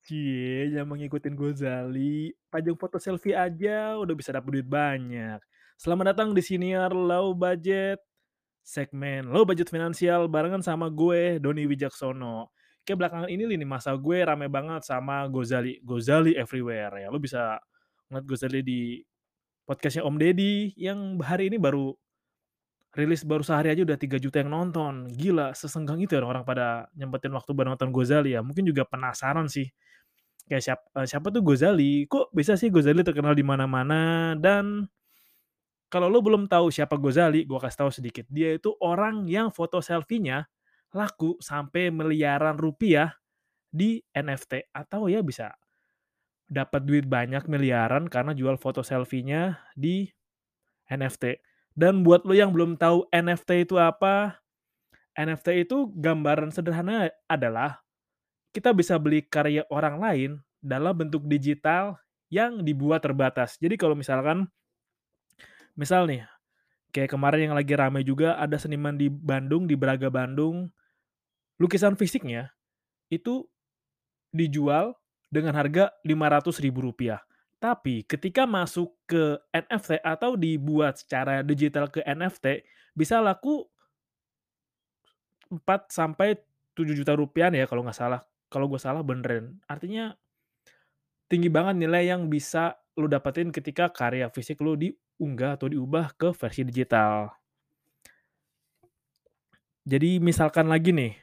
Cie yang mengikutin Gozali. Pajang foto selfie aja udah bisa dapet duit banyak. Selamat datang di siniar low budget. Segmen low budget finansial barengan sama gue, Doni Wijaksono. Kayak belakangan ini nih masa gue rame banget sama Gozali. Gozali everywhere ya. Lo bisa ngeliat Gozali di podcastnya Om Deddy yang hari ini baru rilis baru sehari aja udah 3 juta yang nonton. Gila, sesenggang itu ya orang pada nyempetin waktu buat nonton Gozali ya. Mungkin juga penasaran sih. Kayak siapa, siapa tuh Gozali? Kok bisa sih Gozali terkenal di mana-mana? Dan kalau lo belum tahu siapa Gozali, gue kasih tahu sedikit. Dia itu orang yang foto selfie-nya laku sampai miliaran rupiah di NFT atau ya bisa dapat duit banyak miliaran karena jual foto selfie-nya di NFT. Dan buat lo yang belum tahu NFT itu apa, NFT itu gambaran sederhana adalah kita bisa beli karya orang lain dalam bentuk digital yang dibuat terbatas. Jadi kalau misalkan, misal nih, kayak kemarin yang lagi rame juga ada seniman di Bandung, di Braga Bandung, lukisan fisiknya itu dijual dengan harga Rp500.000. Tapi ketika masuk ke NFT atau dibuat secara digital ke NFT, bisa laku 4 sampai 7 juta rupiah ya kalau nggak salah. Kalau gue salah benerin. Artinya tinggi banget nilai yang bisa lu dapetin ketika karya fisik lu diunggah atau diubah ke versi digital. Jadi misalkan lagi nih,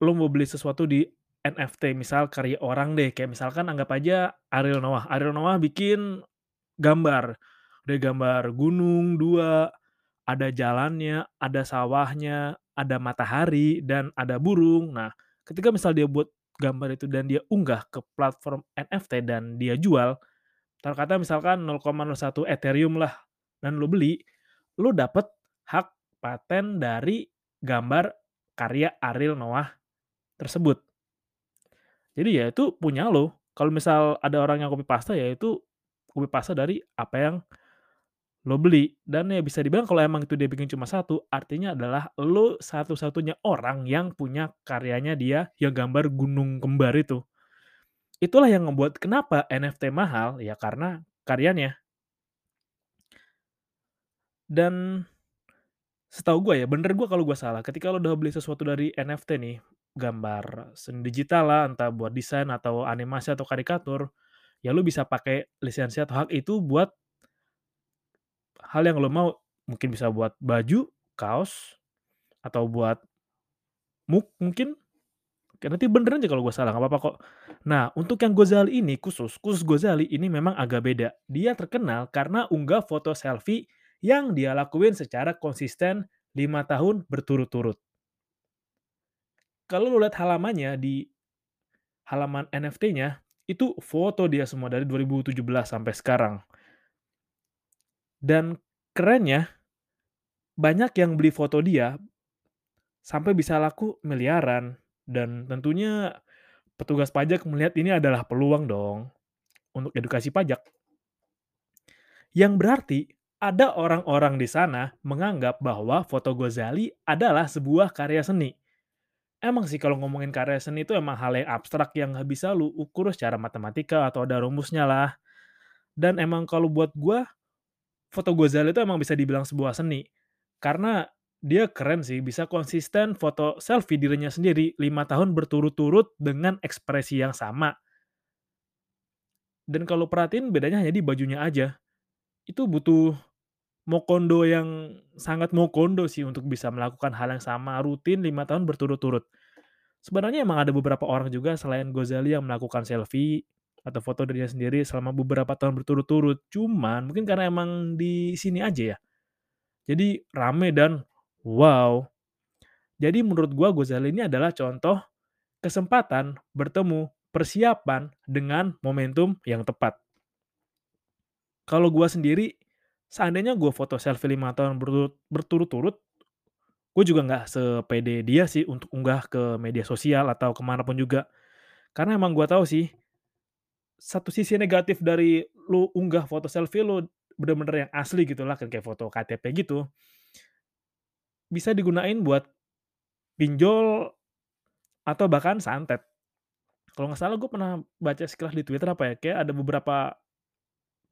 lu mau beli sesuatu di NFT, misal karya orang deh, kayak misalkan anggap aja Ariel Noah. Ariel Noah bikin gambar, ada gambar gunung dua, ada jalannya, ada sawahnya, ada matahari, dan ada burung. Nah, ketika misal dia buat gambar itu dan dia unggah ke platform NFT dan dia jual, terkata misalkan 0,01 Ethereum lah, dan lo beli, lo dapet hak paten dari gambar karya Ariel Noah tersebut. Jadi ya itu punya lo. Kalau misal ada orang yang copy paste ya itu copy paste dari apa yang lo beli. Dan ya bisa dibilang kalau emang itu dia bikin cuma satu, artinya adalah lo satu-satunya orang yang punya karyanya dia yang gambar gunung kembar itu. Itulah yang membuat kenapa NFT mahal, ya karena karyanya. Dan setahu gue ya, bener gue kalau gue salah, ketika lo udah beli sesuatu dari NFT nih, gambar seni digital lah, entah buat desain atau animasi atau karikatur, ya lu bisa pakai lisensi atau hak itu buat hal yang lo mau. Mungkin bisa buat baju, kaos, atau buat muk mungkin. Nanti beneran aja kalau gue salah, nggak apa-apa kok. Nah, untuk yang Gozali ini khusus, khusus Gozali ini memang agak beda. Dia terkenal karena unggah foto selfie yang dia lakuin secara konsisten 5 tahun berturut-turut kalau lu lihat halamannya di halaman NFT-nya, itu foto dia semua dari 2017 sampai sekarang. Dan kerennya, banyak yang beli foto dia sampai bisa laku miliaran. Dan tentunya petugas pajak melihat ini adalah peluang dong untuk edukasi pajak. Yang berarti ada orang-orang di sana menganggap bahwa foto Gozali adalah sebuah karya seni Emang sih kalau ngomongin karya seni itu emang hal yang abstrak yang nggak bisa lu ukur secara matematika atau ada rumusnya lah. Dan emang kalau buat gue, foto Gozali itu emang bisa dibilang sebuah seni. Karena dia keren sih, bisa konsisten foto selfie dirinya sendiri 5 tahun berturut-turut dengan ekspresi yang sama. Dan kalau perhatiin bedanya hanya di bajunya aja. Itu butuh mokondo yang sangat mokondo sih untuk bisa melakukan hal yang sama rutin 5 tahun berturut-turut. Sebenarnya emang ada beberapa orang juga selain Gozali yang melakukan selfie atau foto dirinya sendiri selama beberapa tahun berturut-turut. Cuman mungkin karena emang di sini aja ya. Jadi rame dan wow. Jadi menurut gua Gozali ini adalah contoh kesempatan bertemu persiapan dengan momentum yang tepat. Kalau gua sendiri, seandainya gua foto selfie 5 tahun berturut berturut-turut, gue juga nggak sepede dia sih untuk unggah ke media sosial atau ke mana pun juga. Karena emang gua tahu sih, satu sisi negatif dari lu unggah foto selfie lu bener-bener yang asli gitu lah, kan kayak foto KTP gitu. Bisa digunain buat pinjol atau bahkan santet. Kalau nggak salah gue pernah baca sekilas di Twitter apa ya, kayak ada beberapa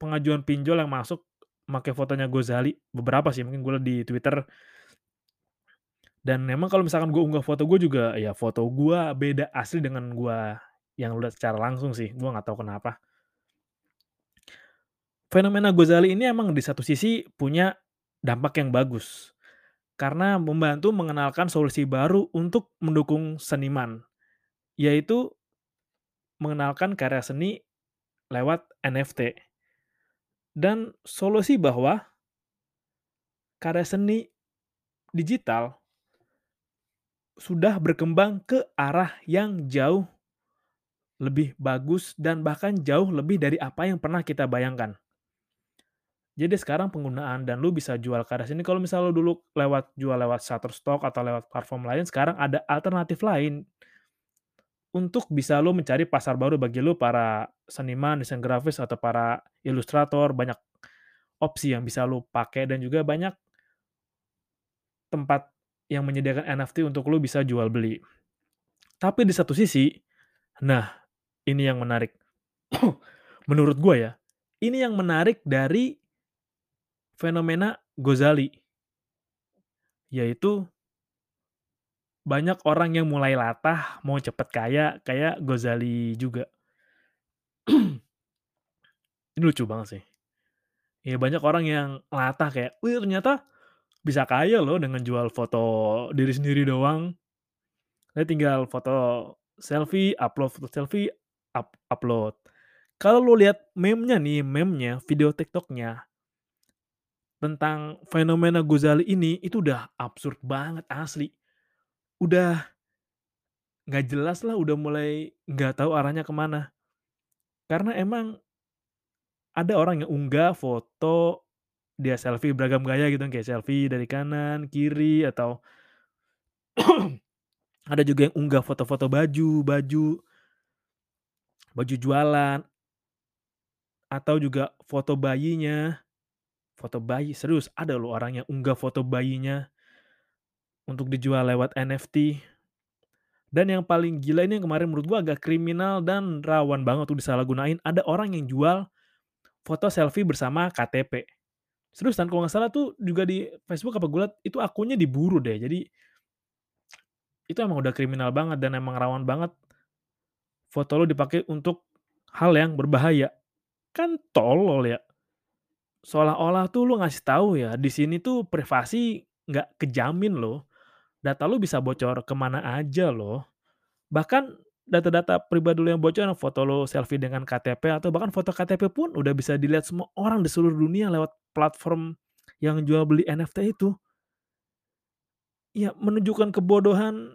pengajuan pinjol yang masuk make fotonya Gozali, beberapa sih mungkin gue di Twitter. Dan memang kalau misalkan gue unggah foto gue juga, ya foto gue beda asli dengan gue yang lihat secara langsung sih, gue nggak tahu kenapa. Fenomena Gozali ini emang di satu sisi punya dampak yang bagus, karena membantu mengenalkan solusi baru untuk mendukung seniman, yaitu mengenalkan karya seni lewat NFT. Dan solusi bahwa karya seni digital sudah berkembang ke arah yang jauh lebih bagus dan bahkan jauh lebih dari apa yang pernah kita bayangkan. Jadi sekarang penggunaan dan lu bisa jual karya seni kalau misal lu dulu lewat jual lewat Shutterstock atau lewat platform lain, sekarang ada alternatif lain untuk bisa lu mencari pasar baru bagi lu para seniman, desain grafis, atau para ilustrator, banyak opsi yang bisa lu pakai dan juga banyak tempat yang menyediakan NFT untuk lu bisa jual beli. Tapi di satu sisi, nah ini yang menarik. Menurut gue ya, ini yang menarik dari fenomena Gozali. Yaitu banyak orang yang mulai latah, mau cepet kaya, kayak Gozali juga. Ini lucu banget sih. Ya banyak orang yang latah kayak, "Wih ternyata bisa kaya loh dengan jual foto diri sendiri doang." Dia tinggal foto selfie, upload foto selfie, up upload. Kalau lu lihat meme-nya nih, meme-nya, video TikTok-nya tentang fenomena Gozali ini, itu udah absurd banget asli. Udah nggak jelas lah, udah mulai nggak tahu arahnya ke mana. Karena emang ada orang yang unggah foto dia selfie beragam gaya gitu kayak selfie dari kanan, kiri, atau ada juga yang unggah foto-foto baju baju baju jualan atau juga foto bayinya. Foto bayi, serius ada loh orang yang unggah foto bayinya untuk dijual lewat NFT. Dan yang paling gila ini yang kemarin menurut gua agak kriminal dan rawan banget tuh disalahgunain, ada orang yang jual foto selfie bersama KTP. Seriusan kalau nggak salah tuh juga di Facebook apa gue itu akunnya diburu deh. Jadi itu emang udah kriminal banget dan emang rawan banget foto lu dipakai untuk hal yang berbahaya. Kan tolol ya. Seolah-olah tuh lu ngasih tahu ya, di sini tuh privasi nggak kejamin loh. Data lu bisa bocor ke mana aja loh. Bahkan data-data pribadi lu yang bocor, foto lu selfie dengan KTP atau bahkan foto KTP pun udah bisa dilihat semua orang di seluruh dunia lewat platform yang jual beli NFT itu. Ya menunjukkan kebodohan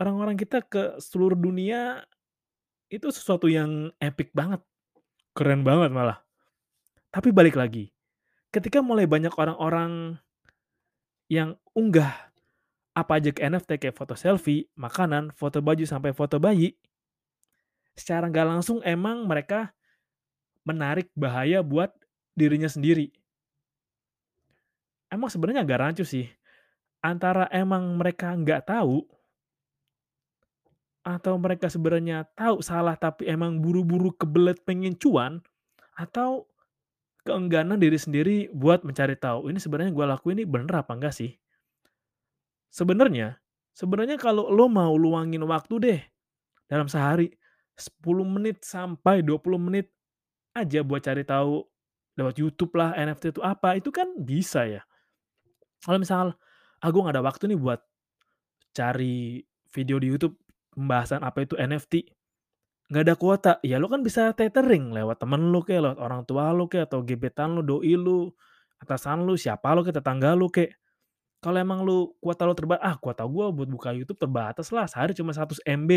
orang-orang kita ke seluruh dunia, itu sesuatu yang epic banget. Keren banget malah. Tapi balik lagi, ketika mulai banyak orang-orang yang unggah apa aja ke NFT kayak foto selfie, makanan, foto baju, sampai foto bayi, secara nggak langsung emang mereka menarik bahaya buat dirinya sendiri. Emang sebenarnya agak rancu sih, antara emang mereka nggak tahu atau mereka sebenarnya tahu salah tapi emang buru-buru kebelet pengen cuan, atau keengganan diri sendiri buat mencari tahu, ini sebenarnya gue lakuin ini bener apa enggak sih? Sebenarnya sebenarnya kalau lo mau luangin waktu deh dalam sehari 10 menit sampai 20 menit, aja buat cari tahu lewat YouTube lah NFT itu apa, itu kan bisa ya. Kalau misal, ah, gue nggak ada waktu nih buat cari video di YouTube pembahasan apa itu NFT, nggak ada kuota, ya lu kan bisa tethering lewat temen lu kek, lewat orang tua lu kek, atau gebetan lu, doi lu, atasan lu, siapa lu kek, tetangga lu kek. Kalau emang lu kuota lu terba ah, kuota gua buat buka YouTube terbatas lah, sehari cuma 100 MB.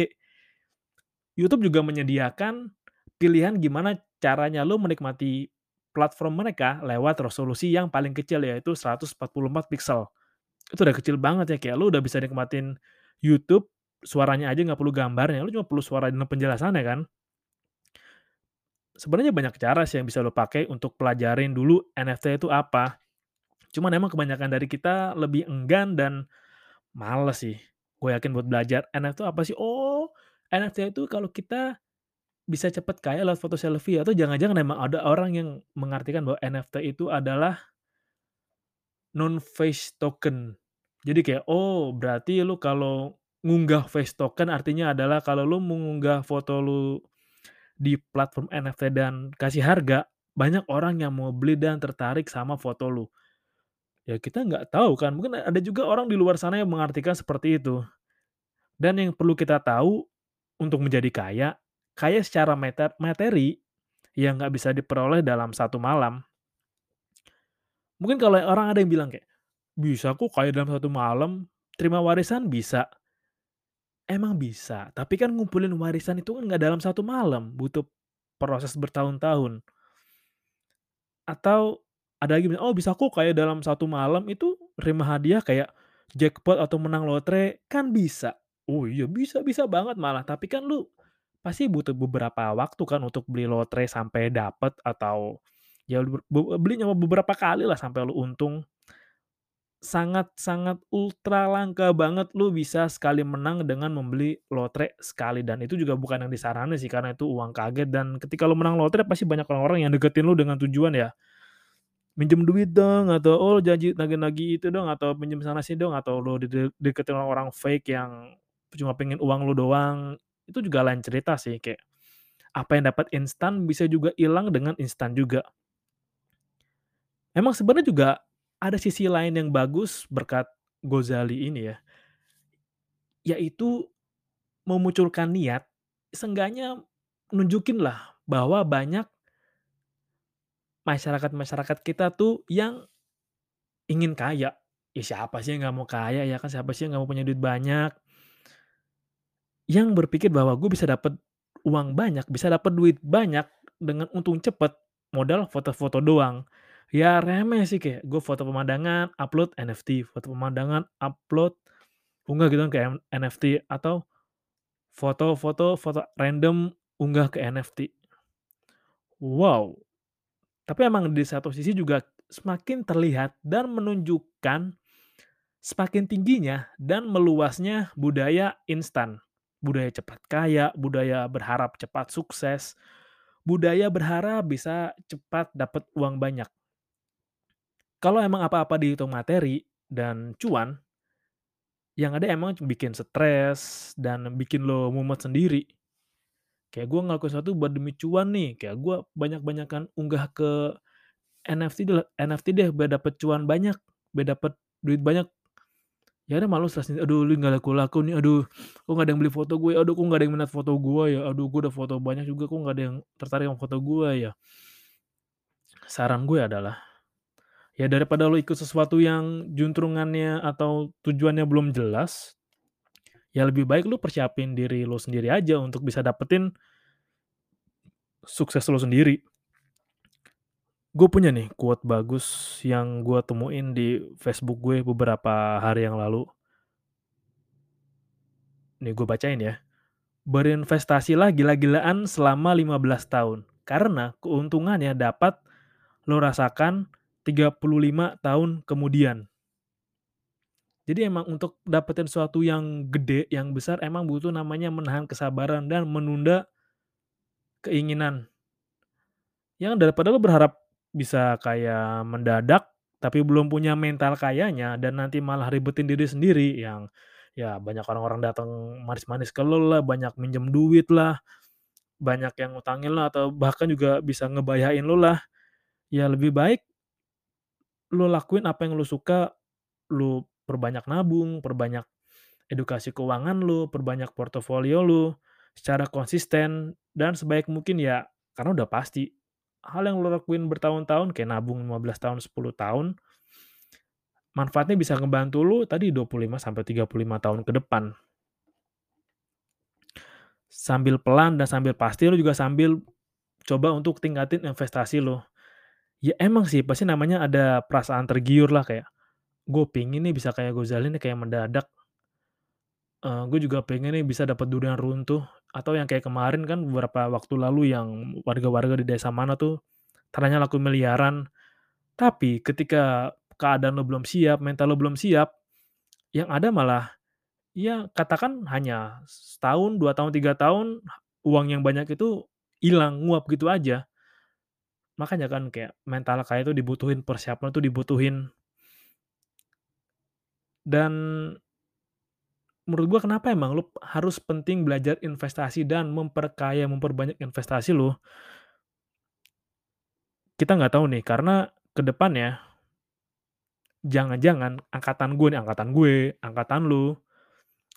YouTube juga menyediakan pilihan gimana caranya lu menikmati platform mereka lewat resolusi yang paling kecil, yaitu 144 piksel. Itu udah kecil banget ya, kayak lu udah bisa nikmatin YouTube, suaranya aja nggak perlu gambarnya, lu cuma perlu suara dan penjelasannya kan. Sebenarnya banyak cara sih yang bisa lu pakai untuk pelajarin dulu NFT itu apa. Cuman emang kebanyakan dari kita lebih enggan dan males sih. Gue yakin buat belajar NFT itu apa sih? Oh, NFT itu kalau kita bisa cepet kaya lewat foto selfie atau jangan-jangan emang ada orang yang mengartikan bahwa NFT itu adalah non-face token. Jadi kayak, oh berarti lu kalau ngunggah face token artinya adalah kalau lu mengunggah foto lu di platform NFT dan kasih harga, banyak orang yang mau beli dan tertarik sama foto lu. Ya kita nggak tahu kan, mungkin ada juga orang di luar sana yang mengartikan seperti itu. Dan yang perlu kita tahu untuk menjadi kaya, kaya secara materi yang nggak bisa diperoleh dalam satu malam. Mungkin kalau orang ada yang bilang kayak, "Bisa kok kaya dalam satu malam, terima warisan bisa." Emang bisa, tapi kan ngumpulin warisan itu kan nggak dalam satu malam, butuh proses bertahun-tahun. Atau ada lagi "Oh bisa kok kaya dalam satu malam itu nerima hadiah kayak jackpot atau menang lotre." Kan bisa. Oh iya bisa bisa banget malah, tapi kan lu pasti butuh beberapa waktu kan untuk beli lotre sampai dapet atau ya ber be beli nyoba beberapa kali lah sampai lu untung. Sangat-sangat ultra langka banget lu bisa sekali menang dengan membeli lotre sekali. Dan itu juga bukan yang disaranin sih karena itu uang kaget. Dan ketika lu menang lotre pasti banyak orang-orang yang deketin lu dengan tujuan ya, "Minjem duit dong," atau, "Oh janji nagih-nagih itu dong," atau, "Pinjam sana sini dong," atau lu deketin orang-orang fake yang cuma pengen uang lu doang, itu juga lain cerita sih, kayak apa yang dapat instan bisa juga hilang dengan instan juga. Emang sebenarnya juga ada sisi lain yang bagus berkat Gozali ini ya, yaitu memunculkan niat, seenggaknya nunjukin lah bahwa banyak masyarakat-masyarakat kita tuh yang ingin kaya. Ya siapa sih yang nggak mau kaya ya kan, siapa sih yang nggak mau punya duit banyak. Yang berpikir bahwa gue bisa dapet uang banyak, bisa dapet duit banyak dengan untung cepet, modal foto-foto doang. Ya remeh sih kayak gue foto pemandangan, upload NFT, foto pemandangan, upload, unggah gitu kan ke NFT atau foto-foto, foto random unggah ke NFT. Wow, tapi emang di satu sisi juga semakin terlihat dan menunjukkan semakin tingginya dan meluasnya budaya instan. Budaya cepat kaya, budaya berharap cepat sukses, budaya berharap bisa cepat dapat uang banyak. Kalau emang apa-apa dihitung materi dan cuan, yang ada emang bikin stres dan bikin lo mumet sendiri. Kayak gue ngelakuin sesuatu buat demi cuan nih, kayak gue banyak-banyakan unggah ke NFT deh NFT deh biar dapet cuan banyak, biar dapet duit banyak. Ya udah malu stres nih, "Aduh, ini nggak laku-laku nih, aduh, kok nggak ada yang beli foto gue, aduh kok nggak ada yang minat foto gue ya, aduh gue udah foto banyak juga kok nggak ada yang tertarik sama foto gue ya." Saran gue adalah, ya daripada lo ikut sesuatu yang juntrungannya atau tujuannya belum jelas, ya lebih baik lu persiapin diri lo sendiri aja untuk bisa dapetin sukses lo sendiri. Gue punya nih quote bagus yang gue temuin di Facebook gue beberapa hari yang lalu. Nih gue bacain ya. Berinvestasilah gila-gilaan selama 15 tahun, karena keuntungannya dapat lo rasakan 35 tahun kemudian. Jadi emang untuk dapetin sesuatu yang gede, yang besar emang butuh namanya menahan kesabaran dan menunda keinginan. Yang daripada lo berharap bisa kaya mendadak, tapi belum punya mental kayanya dan nanti malah ribetin diri sendiri yang ya banyak orang-orang datang manis-manis ke lo lah, banyak minjem duit lah, banyak yang ngutangin lo atau bahkan juga bisa ngebahayain lo lah. Ya lebih baik lu lakuin apa yang lu suka, lu perbanyak nabung, perbanyak edukasi keuangan lu, perbanyak portofolio lu secara konsisten dan sebaik mungkin ya karena udah pasti hal yang lu lakuin bertahun-tahun kayak nabung 15 tahun, 10 tahun manfaatnya bisa ngebantu lu tadi 25 sampai 35 tahun ke depan. Sambil pelan dan sambil pasti lu juga sambil coba untuk tingkatin investasi lu. Ya emang sih pasti namanya ada perasaan tergiur lah kayak, "Gue pengen nih bisa kayak Gozali nih kayak mendadak." Eee, gue juga pengen nih bisa dapat durian runtuh atau yang kayak kemarin kan beberapa waktu lalu yang warga-warga di desa mana tuh tanahnya laku miliaran. Tapi ketika keadaan lo belum siap, mental lo belum siap, yang ada malah ya katakan hanya setahun, 2 tahun, 3 tahun, uang yang banyak itu hilang, nguap gitu aja. Makanya kan kayak mental kayak itu dibutuhin, persiapan itu dibutuhin. Dan menurut gua kenapa emang lu harus penting belajar investasi dan memperkaya, memperbanyak investasi lu kita nggak tahu nih karena ke depannya jangan-jangan angkatan gue nih, angkatan gue, angkatan lu,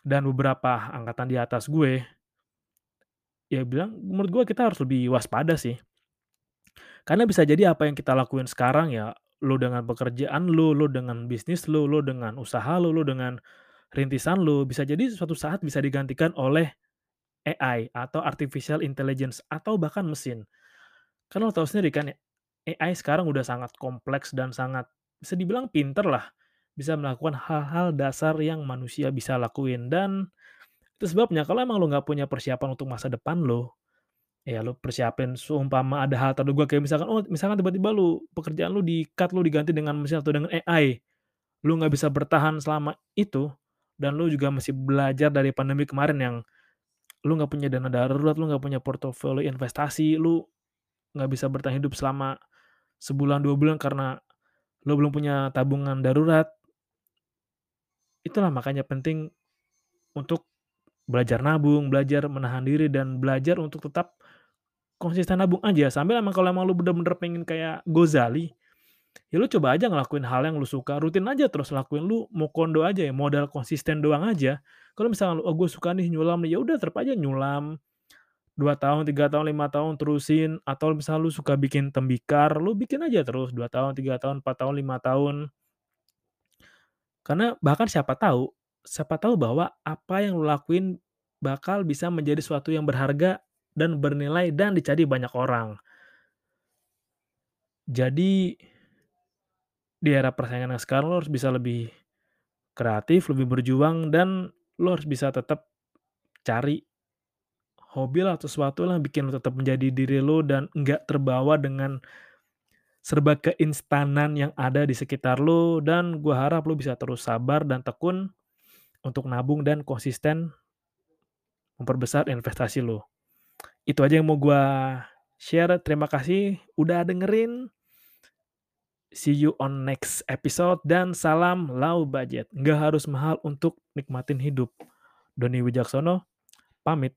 dan beberapa angkatan di atas gue, ya bilang menurut gue kita harus lebih waspada sih. Karena bisa jadi apa yang kita lakuin sekarang ya, lu dengan pekerjaan lu, lu dengan bisnis lu, lu dengan usaha lu, lu dengan rintisan lu, bisa jadi suatu saat bisa digantikan oleh AI atau artificial intelligence atau bahkan mesin. Kan lo tahu sendiri kan AI sekarang udah sangat kompleks dan sangat bisa dibilang pinter lah, bisa melakukan hal-hal dasar yang manusia bisa lakuin dan itu sebabnya kalau emang lo nggak punya persiapan untuk masa depan lo, ya lo persiapin seumpama ada hal terduga kayak misalkan, oh misalkan tiba-tiba lu pekerjaan lu di-cut, lu diganti dengan mesin atau dengan AI, lu nggak bisa bertahan selama itu, dan lu juga masih belajar dari pandemi kemarin yang lu nggak punya dana darurat, lu nggak punya portofolio investasi, lu nggak bisa bertahan hidup selama sebulan, 2 bulan karena lo belum punya tabungan darurat. Itulah makanya penting untuk belajar nabung, belajar menahan diri, dan belajar untuk tetap konsisten nabung aja. Sambil emang kalau emang lu bener-bener pengen kayak Gozali, ya lu coba aja ngelakuin hal yang lu suka, rutin aja terus lakuin. Lu mau kondo aja ya, modal konsisten doang aja. Kalau misalnya lu, "Oh gue suka nih nyulam nih," ya udah tetep aja nyulam. 2 tahun, 3 tahun, 5 tahun terusin, atau misalnya lu suka bikin tembikar, lu bikin aja terus 2 tahun, 3 tahun, 4 tahun, 5 tahun. Karena bahkan siapa tahu siapa tahu bahwa apa yang lu lakuin bakal bisa menjadi suatu yang berharga dan bernilai dan dicari banyak orang. Jadi di era persaingan yang sekarang lo harus bisa lebih kreatif, lebih berjuang, dan lo harus bisa tetap cari hobi lah atau sesuatu lah bikin lo tetap menjadi diri lo dan nggak terbawa dengan serba keinstanan yang ada di sekitar lo, dan gua harap lo bisa terus sabar dan tekun untuk nabung dan konsisten memperbesar investasi lo. Itu aja yang mau gua share, terima kasih udah dengerin. See you on next episode dan salam low budget. Nggak harus mahal untuk nikmatin hidup. Doni Wijaksono, pamit.